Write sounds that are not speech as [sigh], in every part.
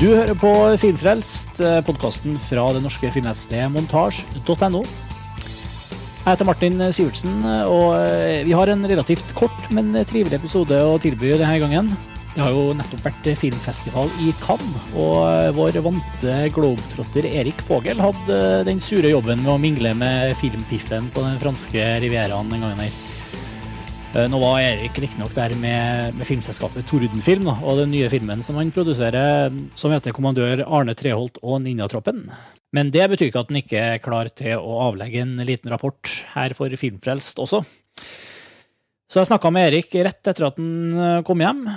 Du hører på Filmfrelst, podkasten fra det norske filmnettstedet montasj.no. Jeg heter Martin Sivertsen, og eh, vi har en relativt kort, men trivelig episode å tilby denne gangen. Det har jo nettopp vært filmfestival i Cannes, og vår vante globetrotter Erik Fogel hadde den sure jobben med å mingle med filmpiffen på den franske rivieraen den gangen her. Eh, nå var Erik riktignok der med, med, filmselskapet Tordenfilm da, og den nye filmen som han produserer, som heter 'Kommandør Arne Treholt og Ninjatroppen'. Men det betyr ikke at han ikke er klar til å avlegge en liten rapport her for Filmfrelst også. Så jeg snakka med Erik rett etter at han eh, kom hjem.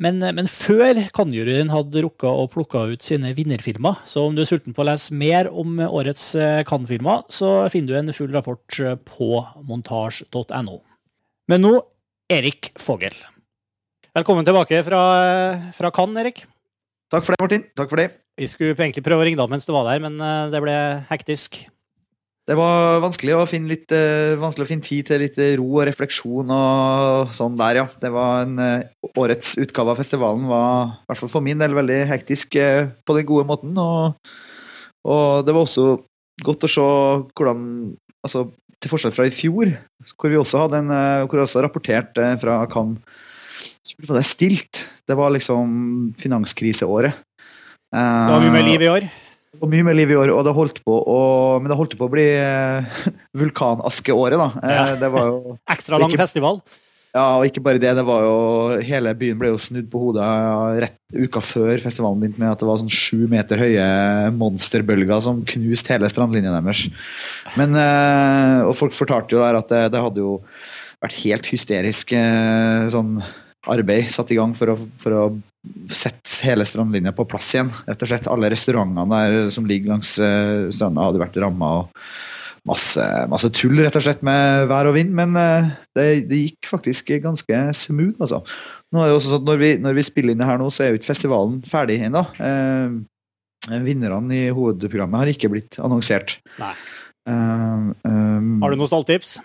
Men, men før Cannes-juryen hadde rukka å plukke ut sine vinnerfilmer. Så om du er sulten på å lese mer om årets eh, Cannes-filmer, så finner du en full rapport på montasj.no. Men nå Erik Fogel. Velkommen tilbake fra, fra Cannes, Erik. Takk for det, Martin. Takk for det. Vi skulle egentlig prøve å ringe deg mens du var der, men eh, det ble hektisk. Det var vanskelig å finne, litt, uh, vanskelig å finne tid til litt ro og refleksjon og sånn der, ja. Det var en, årets utgave av festivalen var, i hvert fall for min del, veldig hektisk på den gode måten. Og, og, det var også godt å se hvordan Altså, til forskjell fra i fjor, hvor vi også hadde en, eh, hvor vi også rapporterte fra Cannes, så var det stilt. Det var liksom finanskriseåret. Det var mye mer liv i år? Det var mye mer liv i år, og det holdt på å, men det holdt på å bli eh, [laughs] vulkanaskeåret, da. Eh, ja. Det var jo [laughs] Ekstra lang ikke, festival? Ja, og ikke bare det. det var jo, Hele byen ble jo snudd på hodet rett uka før festivalen begynte med at det var sånn sju meter høye monsterbølger som knuste hele strandlinja deres. Men, eh, Og folk fortalte jo der at det, det hadde jo vært helt hysterisk eh, sånn arbeid satt i gang for å, for å sette hele strandlinja på plass igjen. Rett og slett Alle restaurantene der som ligger langs eh, stranda, hadde vært ramma. og masse, masse, tull rett og slett med vær og vind, men eh, det, det gikk faktisk ganske smooth. altså. Nå er det også sånn når vi, når vi spiller inn det her nå, så er jo ikke festivalen ferdig ennå. Eh, vinnerne i hovedprogrammet har ikke blitt annonsert. Nei. Uh, um, har du noen stalltips?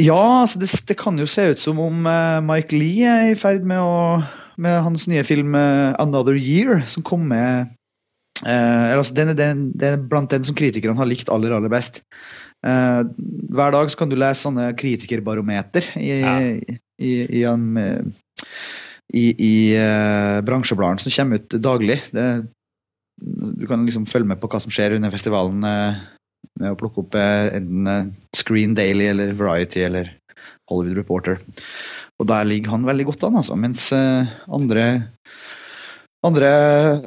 Ja, altså det, det, kan jo se ut som om Mike Lee er i ferd med å med hans nye film 'Another Year', som kom med Eh, altså, den, den, den, er blant den som kritikerne har likt aller, aller best. Uh, hver dag så kan du lese sånne kritikerbarometer i, ja. i, i, en, i, i uh, bransjebladene som kommer ut daglig. Det, du kan liksom følge med på hva som skjer under festivalen uh, med å plukke opp uh, enten Screen Daily eller Variety eller Hollywood Reporter. Og der ligger han veldig godt an, altså. Mens andre andre,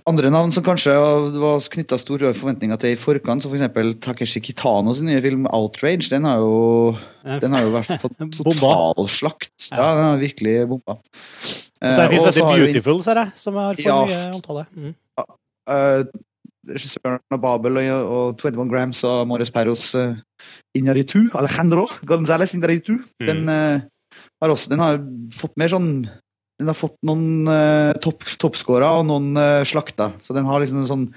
andre, navn som kanskje var knytta store forventninger til i forkant, som f.eks. Takeshi Kitano sin nye film 'Outrage', den har jo, den har jo vært fått [laughs] totalslakt. Ja, den har virkelig bomba. Og så er det en som heter 'Beautiful', ser jeg, som har fått ja, mye omtale. Mm. Uh, regissøren av Babel og, og 21 Grams og Morris Perros uh, Inaritu, Alejandro Gonzales Inaritu, mm. den, uh, har også, den har fått mer sånn den har fått noen uh, topp, toppscora og noen uh, slakta. Så den har liksom en sånn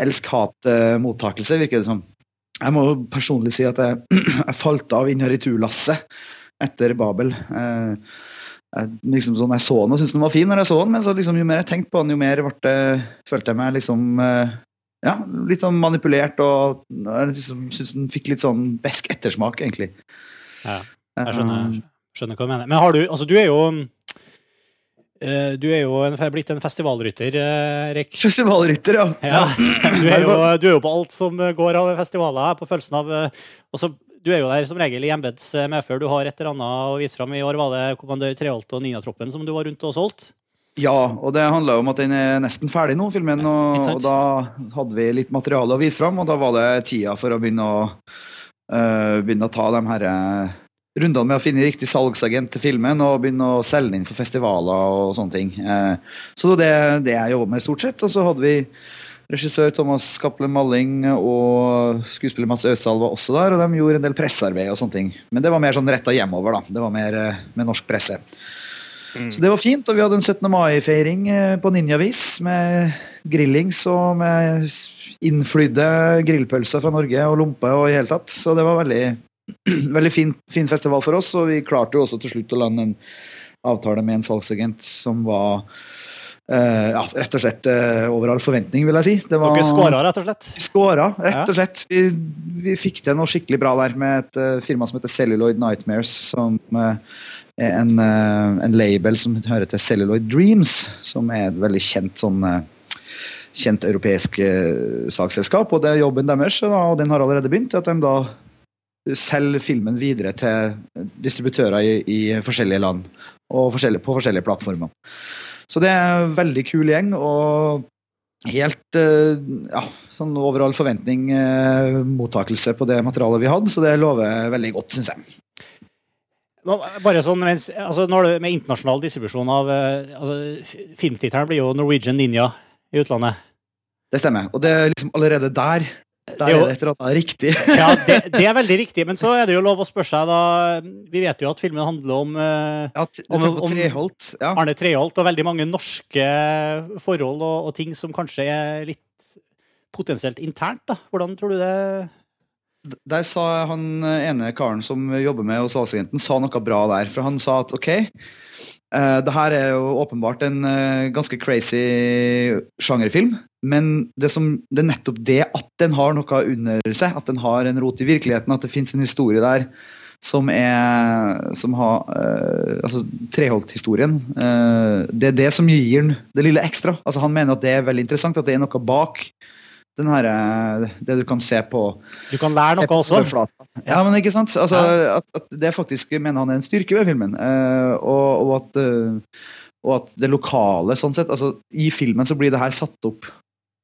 elsk-hat-mottakelse, virker det som. Jeg må personlig si at jeg, [clears throat] jeg falt av Inharitu-lasset etter Babel. Uh, jeg, liksom sånn, jeg så den og syntes den var fin når jeg så den, men så liksom, jo mer jeg tenkte på den, jo mer ble, følte jeg meg liksom ja, litt sånn manipulert og jeg liksom, syns den fikk litt sånn besk ettersmak, egentlig. Ja, jeg skjønner, skjønner hva du mener. Men har du Altså, du er jo Eh, du er jo en, blitt en festivalrytter, Rik. Erik. Festivalrytter, ja. ja. Du, er jo, du, er jo, på alt som går av festivaler. på følelsen av... Eh, også, du er jo der som regel i embets medfør. Du har et eller annet å vise fram. I år var det Kommandør Treholt og Ninatroppen som du var rundt og solgt. Ja, og det handla om at den er nesten ferdig nå, filmen. Og, og, da hadde vi litt materiale å vise fram, og da var det tida for å begynne å, uh, begynne å ta de her rundene med å finne riktig salgsagent til filmen og begynne å selge den inn for festivaler og sånne ting. Eh, så det er det jeg jobber med, stort sett. Og så hadde vi regissør Thomas Cappelen Malling og skuespiller Mats Østdal var også der, og de gjorde en del pressearbeid og sånne ting. Men det var mer sånn retta hjemover, da. Det var mer eh, med norsk presse. Mm. Så det var fint, og vi hadde en 17. mai-feiring eh, på Ninjavis med grillings og med innflydde grillpølser fra Norge og lompe og i hele tatt. Så det var veldig [clears throat] veldig fin, fin, festival for oss, og vi klarte jo også til slutt å lande en avtale med en salgsagent som var Uh, ja, rett og slett uh, over all forventning, vil jeg si. Det var, Dere skåra, rett og slett? Skåra, rett og slett. Vi, vi, fikk til noe skikkelig bra der med et uh, firma som heter Celluloid Nightmares. Som er en, en, label som hører til Celluloid Dreams, som er et veldig kjent sånn kjent europeisk saksselskap. Og det er jobben deres, og den har allerede begynt. At de da selger filmen videre til distributører i, i forskjellige land og forskjellige, på forskjellige plattformer. Så det er en veldig kul gjeng, og helt eh, ja, sånn overall forventning eh, mottakelse på det materialet vi hadde, så det lover veldig godt, syns jeg. Bare sånn, mens, altså når det, Med internasjonal distribusjon av eh, altså, Filmtittelen blir jo Norwegian Ninja i utlandet. Det stemmer. Og det er liksom allerede der der er det et eller annet riktig. [laughs] ja, det, det, er veldig riktig. Men så er det jo lov å spørre seg, da Vi vet jo at filmen handler om, eh, ja, om, om Treholt, ja. Arne Treholt og veldig mange norske forhold og, og, ting som kanskje er litt potensielt internt. da. Hvordan tror du det Der sa han ene karen som jobber med hos Salgsagenten, sa noe bra der. For han sa at OK Uh, det her er jo åpenbart en uh, ganske crazy sjangerfilm. Men det, som, det, er nettopp det at den har noe under seg, at den har en rot i virkeligheten, at det fins en historie der som er Som har uh, Altså Treholt-historien. det er det som gir den det lille ekstra. Altså Han mener at det er veldig interessant, at det er noe bak den her, det du kan se på Du kan lære noe også? Ja, men ikke sant? Altså, at, at, det faktisk mener han er en styrke ved filmen. Uh, og, og, at, uh, og, at, det lokale sånn sett altså I filmen så blir det her satt opp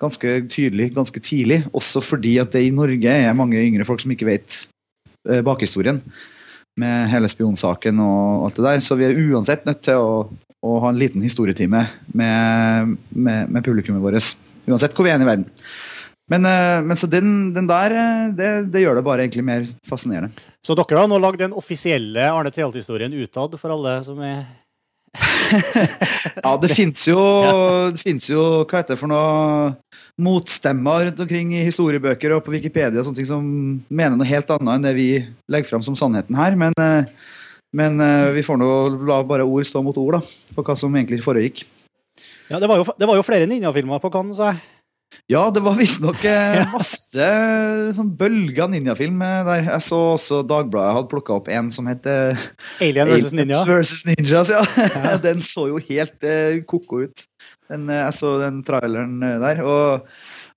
ganske tydelig ganske tidlig. Også fordi at det i Norge er mange yngre folk som ikke vet uh, bakhistorien. Med hele spionsaken og alt det der. Så vi er uansett nødt til å, å ha en liten historietime med, med, med publikummet vårt. Uansett hvor vi er i verden. Men, eh, men, så den, den der, eh, det, det, gjør det bare egentlig mer fascinerende. Så dere har nå lagd den offisielle Arne Treholt-historien utad for alle som er [laughs] Ja, det fins jo, jo hva heter det for noe motstemmer rundt omkring i historiebøker og på Wikipedia og sånne ting som mener noe helt annet enn det vi legger fram som sannheten her. Men, eh, men vi får nå la bare ord stå mot ord da, på hva som egentlig foregikk. Ja, Det var jo, det var jo flere ninjafilmer på Cannes. Ja, det var visstnok eh, [laughs] masse sånn bølger ninjafilm eh, der. Jeg så også Dagbladet hadde plukka opp en som heter Alien versus Ninja. Versus Ninjas, ja. ja. [laughs] den så jo helt eh, ko-ko ut. Den, eh, jeg så den traileren der. og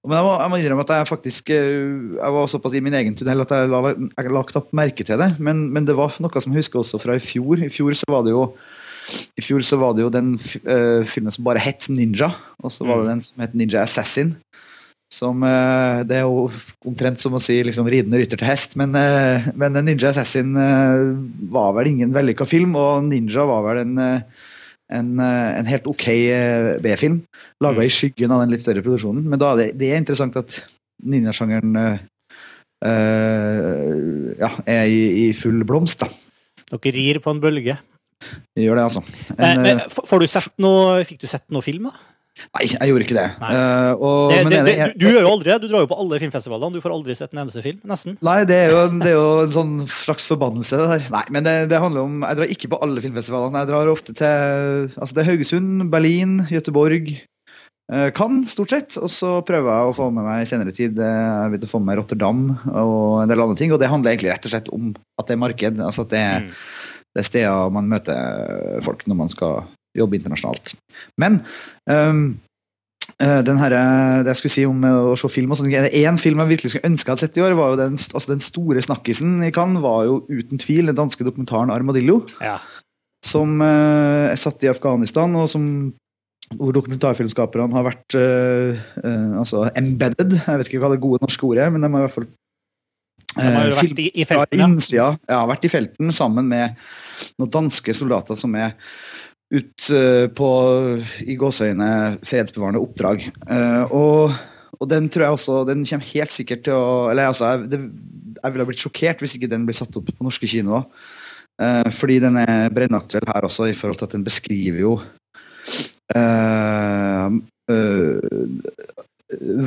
men jeg må, jeg må, innrømme at jeg faktisk Jeg var såpass i min egen tunnel at jeg la, jeg la knapt merke til det. Men, men, det var noe som jeg husker også fra i fjor. I fjor så var det jo i fjor så var det jo den uh, filmen som bare het Ninja, og så var det mm. den som het Ninja Assassin. Som uh, Det er jo omtrent som å si liksom, ridende rytter til hest, men, uh, men Ninja Assassin var vel ingen vellykka film, og Ninja var vel en, en, en helt ok B-film. Laga mm. i skyggen av den litt større produksjonen. Men da det, det er interessant at ninjasjangeren ja, er i, i full blomst, da. Dere rir på en bølge? Vi gjør det, altså. En, men, men, får du sett noe, fikk du sett noe film, da? Nei, jeg gjorde ikke det. Uh, og, det, det, det jeg, du, gjør jo aldri Du drar jo på alle filmfestivalene. Du får aldri sett en eneste film, nesten. Nei, det er jo, det er jo en sånn slags forbannelse, det der. Nei, men det, handler om Jeg drar ikke på alle filmfestivalene. Jeg drar ofte til Altså, det er Haugesund, Berlin, Gøteborg, Uh, Cannes, stort sett. Og så prøver jeg å få med meg i senere tid Jeg vil få med meg Rotterdam og en del andre ting. Og det handler egentlig rett og slett om at det er marked. Altså at det er mm det er steder man møter folk når man skal jobbe internasjonalt. Men um, den her, det jeg skulle si om å se film og sånn, En film jeg virkelig skulle ønske jeg hadde sett i år, var jo den, altså den store snakkisen i Cannes var jo uten tvil den danske dokumentaren 'Armadillo'. Ja. Som uh, er satt i Afghanistan, og som hvor dokumentarfilmskaperne har vært uh, uh, altså embedded. Jeg vet ikke hva det gode norske ordet er, men de har i hvert fall de har vært i, i felten, ja. Innsida, ja, vært i felten sammen med noen danske soldater som er ut uh, på i gåseøyne fredsbevarende oppdrag. Uh, og, og, den tror jeg også Den kommer helt sikkert til å Eller altså, jeg, det, jeg ville blitt sjokkert hvis ikke den blir satt opp på norske kinoer. Uh, fordi den er brennaktuell her også, i forhold til at den beskriver jo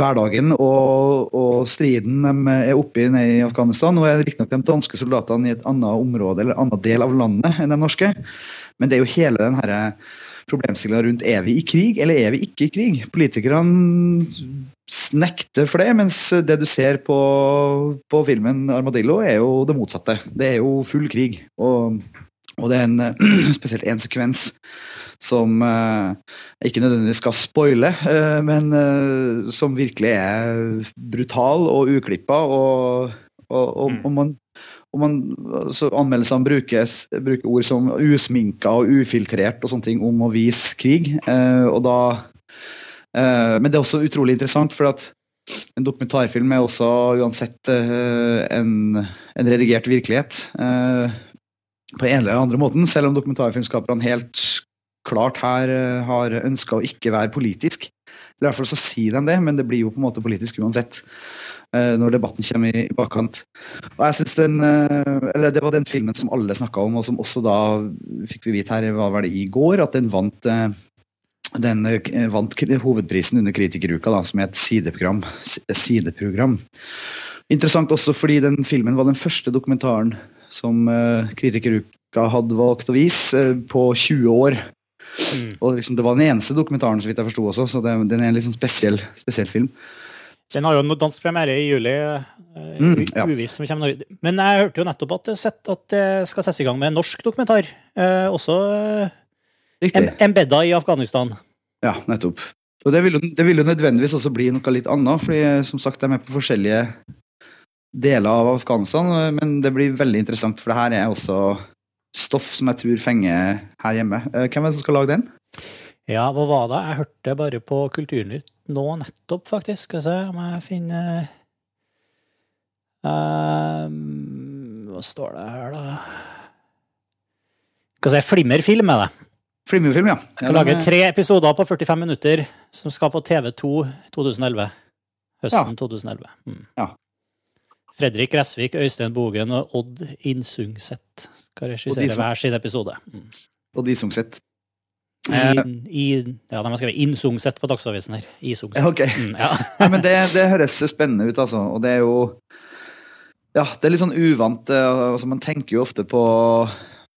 hverdagen og, og, striden de er oppe i i Afghanistan. Nå er riktignok de danske soldatene i et annet område eller annen del av landet enn de norske, men det er jo hele den her problemstillinga rundt er vi i krig eller er vi ikke i krig. Politikerne nekter for det, mens det du ser på, på filmen 'Armadillo', er jo det motsatte. Det er jo full krig. Og, og det er en, [clears throat] spesielt én sekvens som jeg ikke nødvendigvis skal spoile, uh, men som virkelig er brutal og uklippa. Og, og, og, mm. Og man, så anmeldelsene brukes, bruker ord som usminka og ufiltrert og sånne ting om å vise krig. og da men det er også utrolig interessant, for at en dokumentarfilm er også uansett en, en redigert virkelighet. på en eller andre måten, selv om dokumentarfilmskaperne helt klart her uh, har ønska å ikke være politisk. I hvert fall så sier de det, men det blir jo på en måte politisk uansett. Uh, når debatten kommer i, bakkant. Og jeg synes den, uh, eller Det var den filmen som alle snakka om, og som også da fikk vi vite her var vel i går, at den vant den vant hovedprisen under Kritikeruka, da, som er et sideprogram. sideprogram. Interessant også fordi den filmen var den første dokumentaren som Kritikeruka hadde valgt å vise på 20 år. Mm. Og liksom, Det var den eneste dokumentaren, så vidt jeg forsto også, så det, den er en litt sånn spesiell, spesiell film. Den har jo dansk premiere i juli. Uh, mm, ja. uvis som kommer Norge. Men jeg hørte jo nettopp at, at det skal settes i gang med en norsk dokumentar. Uh, også uh, embedda i Afghanistan. Ja, nettopp. Og det vil, jo, det vil, jo, nødvendigvis også bli noe litt annet, fordi som sagt, de er med på forskjellige deler av Afghanistan. Men det blir veldig interessant, for det her er også stoff som jeg tror fenger her hjemme. Eh, hvem er det som skal lage den? Ja, hva var det? Jeg hørte bare på Kulturnytt nå nettopp, faktisk. Skal vi se om jeg finner um, Hva står det her, da? Skal vi se, Flimmerfilm er det. Flimmerfilm, ja. Jeg kan lage tre episoder på 45 minutter som skal på TV2 2011. Høsten ja. 2011. Mm. Ja. Fredrik Gressvik, Øystein Bogen og Odd Innsungset skal regissere hver sin episode. Mm. Odd Innsungseth. I, i, ja, de har skrevet Innsungseth på Dagsavisen her. Isungseth. Okay. Mm, ja. [laughs] ja. men det, det, høres spennende ut, altså. Og det er jo Ja, det er litt sånn uvant. Eh, altså, man tenker jo ofte på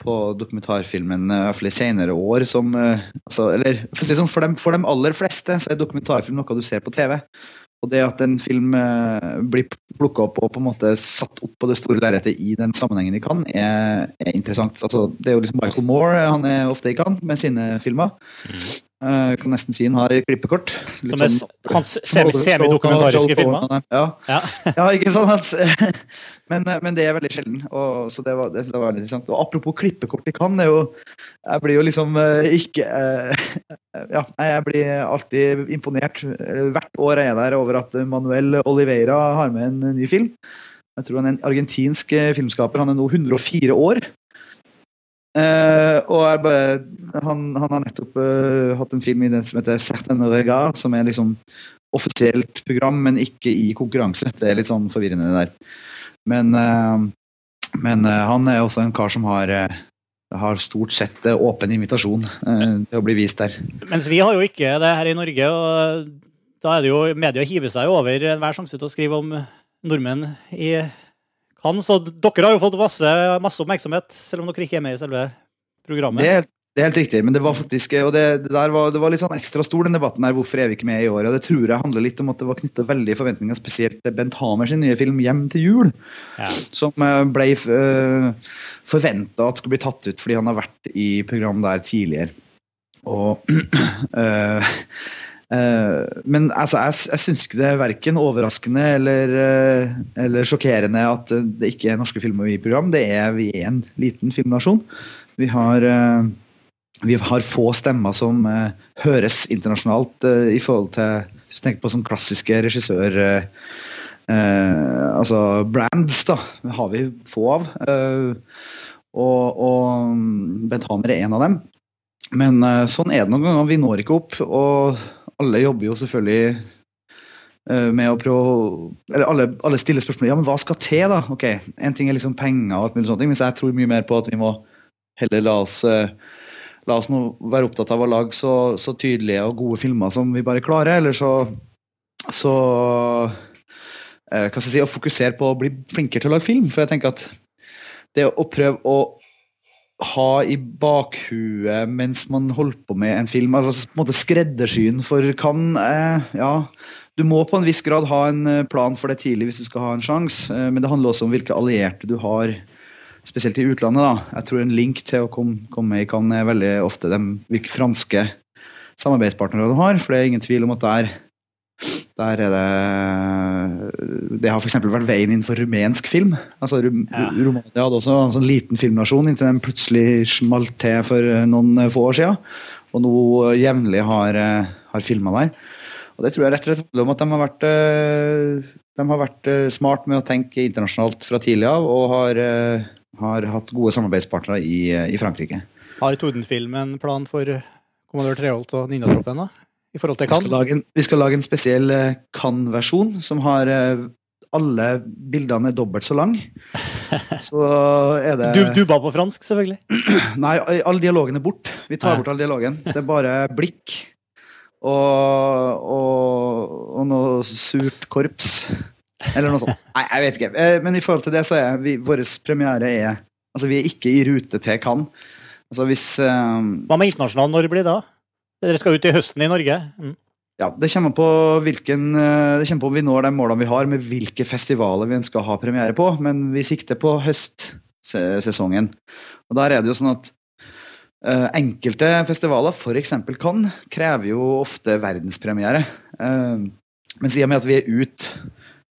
på dokumentarfilmen, i hvert fall i senere år, som eh, altså, Eller for, si sånn, for, dem, for de aller fleste så er dokumentarfilm noe du ser på TV. Og det at en film eh, blir plukka opp og på en måte satt opp på det store lerretet i den sammenhengen de kan, er, er interessant. Altså, det er jo liksom Michael Moore han er ofte i kan med sine filmer. Mm. Uh, kan nesten si han har klippekort. Litt Som er sånn, hans semidokumentariske filmer? Ja. Ja. ja. ikke sant? [laughs] Men, eh, men, det er veldig sjelden. Og, så det var, det, det var litt sant. Og apropos klippekort i Cannes, jeg blir jo liksom uh, ikke Ja, jeg blir alltid imponert. Hvert år er jeg der over at Manuel Oliveira har med en ny film. Jeg tror han er en argentinsk filmskaper. Han er nå 104 år. Uh, og bare, han, han, har nettopp uh, hatt en film i den som heter Certain Regard, som er liksom offisielt program, men ikke i konkurranse. Det er litt sånn forvirrende det der. Men, uh, men han er også en kar som har, har stort sett åpen invitasjon til å bli vist der. Mens vi har jo ikke det her i Norge, og da er det jo media hiver seg over enhver sjanse til å skrive om nordmenn i han, så dere har jo fått masse, masse, oppmerksomhet, selv om dere ikke er med i selve programmet. Det er, helt, det er helt riktig, men det var faktisk og det, det, var, det, var, litt sånn ekstra stor, den debatten her, hvorfor er vi ikke med i år? og Det tror jeg handler litt om at det var knytta veldig forventninger, spesielt til Bent Hamer sin nye film 'Hjem til jul', ja. som eh, ble uh, eh, forventa at skulle bli tatt ut fordi han har vært i program der tidligere. Og Uh, [clears throat] men altså, jeg, jeg syns ikke det er verken overraskende eller, uh, eller, sjokkerende at det ikke er norske filmer i program. Det er, vi er en liten filmnasjon. Vi har, vi har få stemmer som høres internasjonalt i forhold til Hvis du tenker på sånn klassiske regissør... altså brands, da. Det har vi få av. og, og Bent Hamer er en av dem. Men sånn er det noen ganger. Vi når ikke opp. og alle jobber jo selvfølgelig uh, med å prøve Eller alle, alle stiller spørsmål ja, men hva skal til, da? Ok, En ting er liksom penger og alt mulig sånt, men jeg tror mye mer på at vi må heller la oss uh, La oss nå være opptatt av å lage så, så, tydelige og gode filmer som vi bare klarer, eller så, så uh, hva skal jeg si, Å fokusere på å bli flinkere til å lage film. For jeg tenker at det å prøve å ha i bakhuet mens man holder på med en film. altså på en måte Skreddersyn for kan eh, Ja, du må på en viss grad ha en eh, plan for det tidlig hvis du skal ha en sjanse, eh, men det handler også om hvilke allierte du har, spesielt i utlandet. da. Jeg tror en link til å komme, komme i Cannes er veldig ofte de hvilke franske samarbeidspartnere du har, for det er ingen tvil om at der der er det Det har f.eks. vært veien inn for rumensk film. Altså, Rum, Ja. Romania hadde også en sånn liten filmnasjon inntil den plutselig smalt til for noen få år siden. Og nå jevnlig har, har filma der. Og det tror jeg rett og slett handler om at de har vært, eh, de har vært eh, smart med å tenke internasjonalt fra tidlig av, og har, eh, har hatt gode samarbeidspartnere i, i Frankrike. Har Tordenfilmen plan for kommandør Treholt og Ninjatroppen, da? I forhold til Vi skal Cannes? lage en, vi skal lage en spesiell eh, Cannes-versjon som har eh, alle bildene er dobbelt så lang. [laughs] Så er det Du, ba på fransk, selvfølgelig. [clears throat] Nei, all dialogen er bort. Vi tar Nei. bort all dialogen. Det er bare blikk og, og, og noe surt korps. Eller noe sånt. Nei, jeg vet ikke. Eh, Men i forhold til det så er vi, vår premiere er Altså, vi er ikke i rute til Cannes. Altså hvis um... Hva med internasjonal? Når blir det da? Dere skal ut i høsten i Norge. Mm. Ja, Det kommer på hvilken eh, Det kommer på om vi når de målene vi har, med hvilke festivaler vi ønsker å ha premiere på. Men vi sikter på høstsesongen. Og der er det jo sånn at Uh, enkelte festivaler, f.eks. Cannes, krever jo ofte verdenspremiere. Uh, mens i og med at vi er ute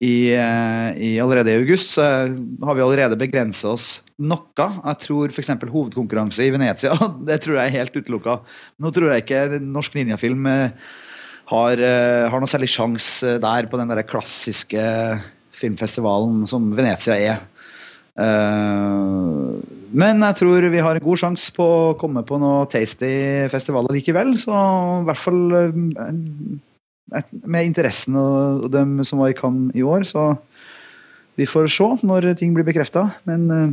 i, eh, i allerede i august, så har vi allerede begrensa oss noe. Jeg tror f.eks. hovedkonkurranse i Venezia [laughs] det tror jeg er helt utelukka. Nå tror jeg ikke norsk ninjafilm eh, har, eh, har noe særlig sjanse der på den der klassiske filmfestivalen som Venezia er. Men jeg tror vi har en god sjanse på å komme på noe tasty festival likevel. Så i hvert fall med interessen og og dem som var i Cannes i år, så vi får se når ting blir bekrefta. Men eh,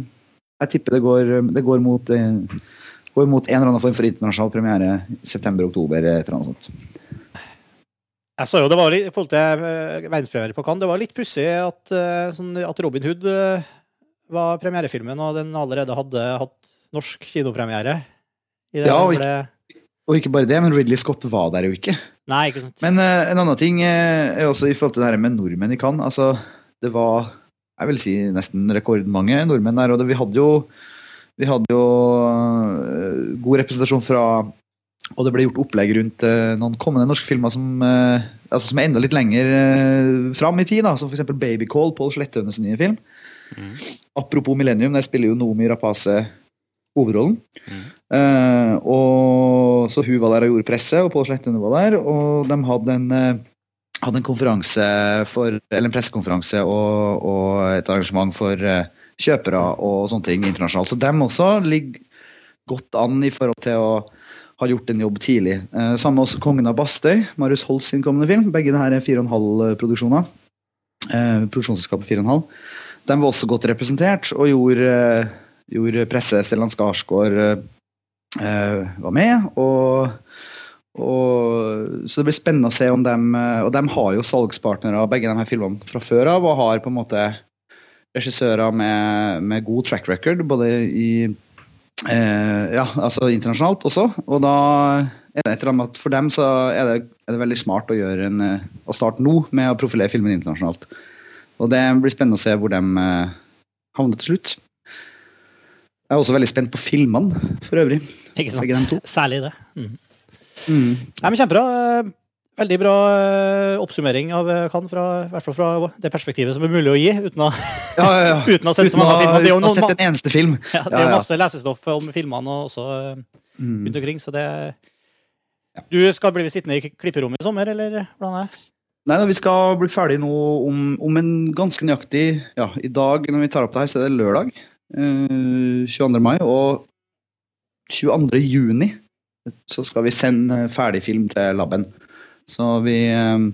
jeg tipper det går, det går mot eh, går mot en eller annen form for internasjonal premiere september-oktober. et eller annet sånt. Jeg sa jo det var litt, I forhold til eh, verdenspremiere på Cannes, det var litt pussig at, sånn, at Robin Hood var premierefilmen, og den allerede hadde hatt norsk kinopremiere. I det Ja, og gamle- Og ikke bare det, men Ridley Scott var der jo ikke. Nei, ikke sant. Men uh, en annen ting uh, også i forhold til det her med nordmenn i Cannes. Altså, det var jeg vil si nesten rekordmange nordmenn der. Og det, vi hadde jo, vi hadde jo uh, god representasjon fra Og det ble gjort opplegg rundt uh, noen kommende norske filmer som, uh, altså, som er enda litt lenger fram i tid. Da, som f.eks. Babycall, Pål Slettønes nye film. Mm. Apropos Millennium, der spiller jo Nomi Rapace hovedrollen. Mm. Eh, og Så hun var der og gjorde presse, og Pål Slettene var der. Og de hadde en, uh, hadde en for, en pressekonferanse og, og et arrangement for uh, kjøpere og sånne ting internasjonalt. Så dem også ligger godt an i forhold til å ha gjort en jobb tidlig. Uh, Samme også Kongen av Bastøy, Marius Holst sin kommende film. Begge det her er 4,5-produksjoner. Eh, produksjonsselskapet 4,5. De var også godt representert og gjorde, gjorde presse. Stellan Skarsgård var med. Og, og, så det blir spennende å se om de Og de har jo salgspartnere begge de her filmene fra før av, og har på en måte regissører med, med god track record, både i eh, Ja, altså internasjonalt også. Og da er det et eller annet at for dem så er det, er det veldig smart å gjøre en eh, å starte nå med å profilere filmen internasjonalt. Og det blir spennende å se hvor de eh, havner til slutt. Jeg er også veldig spent på filmene, for øvrig. Ikke sant. Særlig det. Mm. Mm. Nei, men Kjempebra. Eh, Veldig bra eh, oppsummering av Kan, fra, i hvert fall fra det perspektivet som er mulig å gi, uten å, [laughs] Ja, ja, ja. [laughs] uten å ha sett så mange filmer. Det er jo uten å ha sett en eneste film. [laughs] ja, det er jo masse lesestoff om filmene og også eh, Mm. rundt omkring, så det Du skal bli sittende i klipperommet i sommer, eller hvordan er det? Nei, Vi skal bli ferdig nå om, om en ganske nøyaktig Ja, i dag når vi tar opp det her, så er det lørdag. Eh, 22. mai. Og 22. juni så skal vi sende ferdig film til laben. Så vi eh,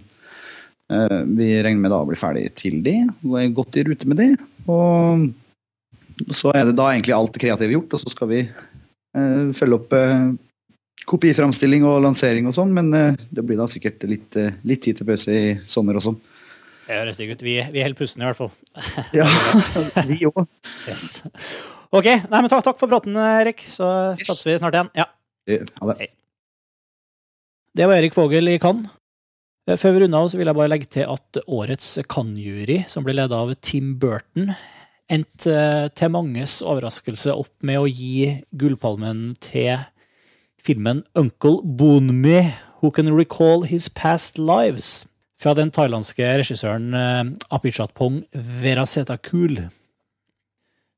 eh, Vi regner med da å bli ferdig til de, og er godt i rute med de. Og så er det da egentlig alt det kreative gjort, og så skal vi eh, følge opp eh, kopiframstilling og lansering og sånn, men eh, det blir da sikkert litt, eh, litt tid til pause i sommer også. Det høres digg ut. Vi, vi holder pusten, i hvert fall. Ja, vi [laughs] òg. Yes. Ok, nei, men takk, takk for praten, Erik. Så Yes. vi snart igjen. Ja. Ha det. Det var Erik Vogel i Cannes. Eh, Før vi runder av, så vil jeg bare legge til at årets Cannes-jury, som ble ledet av Tim Burton, endte eh, til manges overraskelse opp med å gi gullpalmen til filmen Uncle Bonme, Who Can Recall His Past Lives, fra den thailandske regissøren eh, Apichatpong Verasetakul.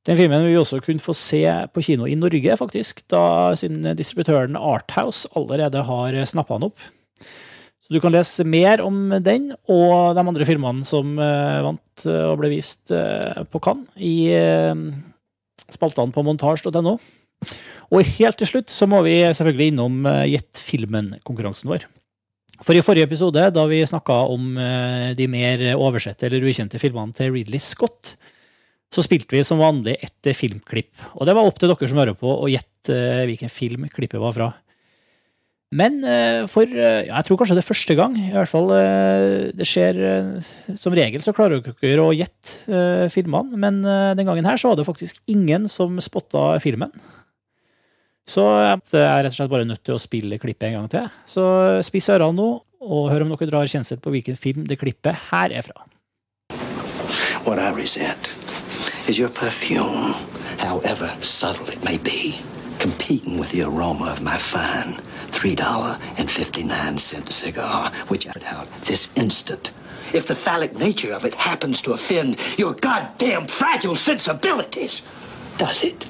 Den filmen vil vi også kunne få se på kino i Norge, faktisk, da siden distributøren Arthouse allerede har snappa den opp. Så du kan lese mer om den og de andre filmene som eh, vant eh, og ble vist på Cannes, i spaltene på montasj.no. Og helt til slutt så må vi selvfølgelig innom Gjett filmen-konkurransen vår. For i forrige episode, da vi snakka om eh, de mer oversette eller ukjente filmene til Ridley Scott, så spilte vi som vanlig et filmklipp. Og det var opp til dere som hører på, å gjette eh, hvilken film klippet var fra. Men eh, for ja, jeg tror kanskje det er første gang, i hvert fall det skjer Som regel så klarer dere å gjette filmene, men den gangen her så var det faktisk ingen som spotta filmen. Så jeg er rett og slett bare nødt til å spille klippet en gang til. Så spiss ørene nå, og hør om dere drar kjensel på hvilken film det klippet her er fra. What I resent is your perfume, however subtle it may be, competing with the aroma of my fine $3.59 cigar, which I out this instant. If the phallic nature of it happens to offend your goddamn fragile sensibilities, does it?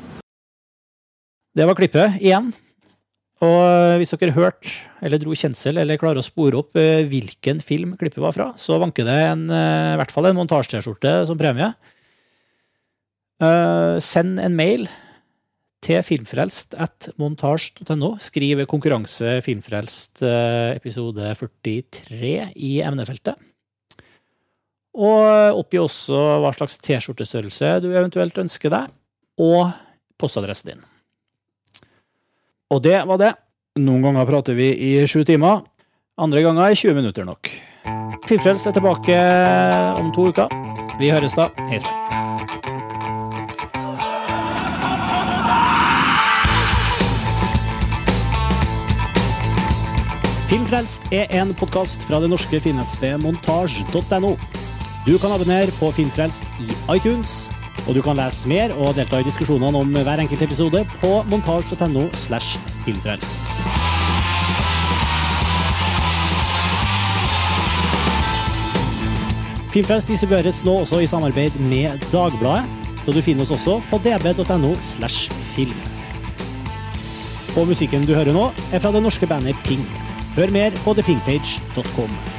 Det var klippet igjen. Og hvis dere hørte, eller dro kjensel, eller klarer å spore opp eh, hvilken film klippet var fra, så vanker det en, eh, i hvert fall en montasje-T-skjorte som premie. Eh, send en mail til filmfrelst at montasj.no. Skriv konkurranse filmfrelst eh, episode 43 i emnefeltet. Og oppgi også hva slags T-skjortestørrelse du eventuelt ønsker deg, og postadressen din. Og det var det. Noen ganger prater vi i sju timer, andre ganger i 20 minutter nok. Filmfrelst er tilbake om to uker. Vi høres da. Hei sann. Filmfrelst er en podkast fra det norske finnettstedet montasj.no. Du kan abonnere på Filmfrelst i iTunes, og du kan lese mer og delta i diskusjonene om hver enkelt episode på montasj.no slash filmfrelst. Filmfrelst distribueres nå også i samarbeid med Dagbladet, så du finner oss også på db.no slash film. Og musikken du hører nå, er fra det norske bandet Ping. Hør mer på thepinkpage.com.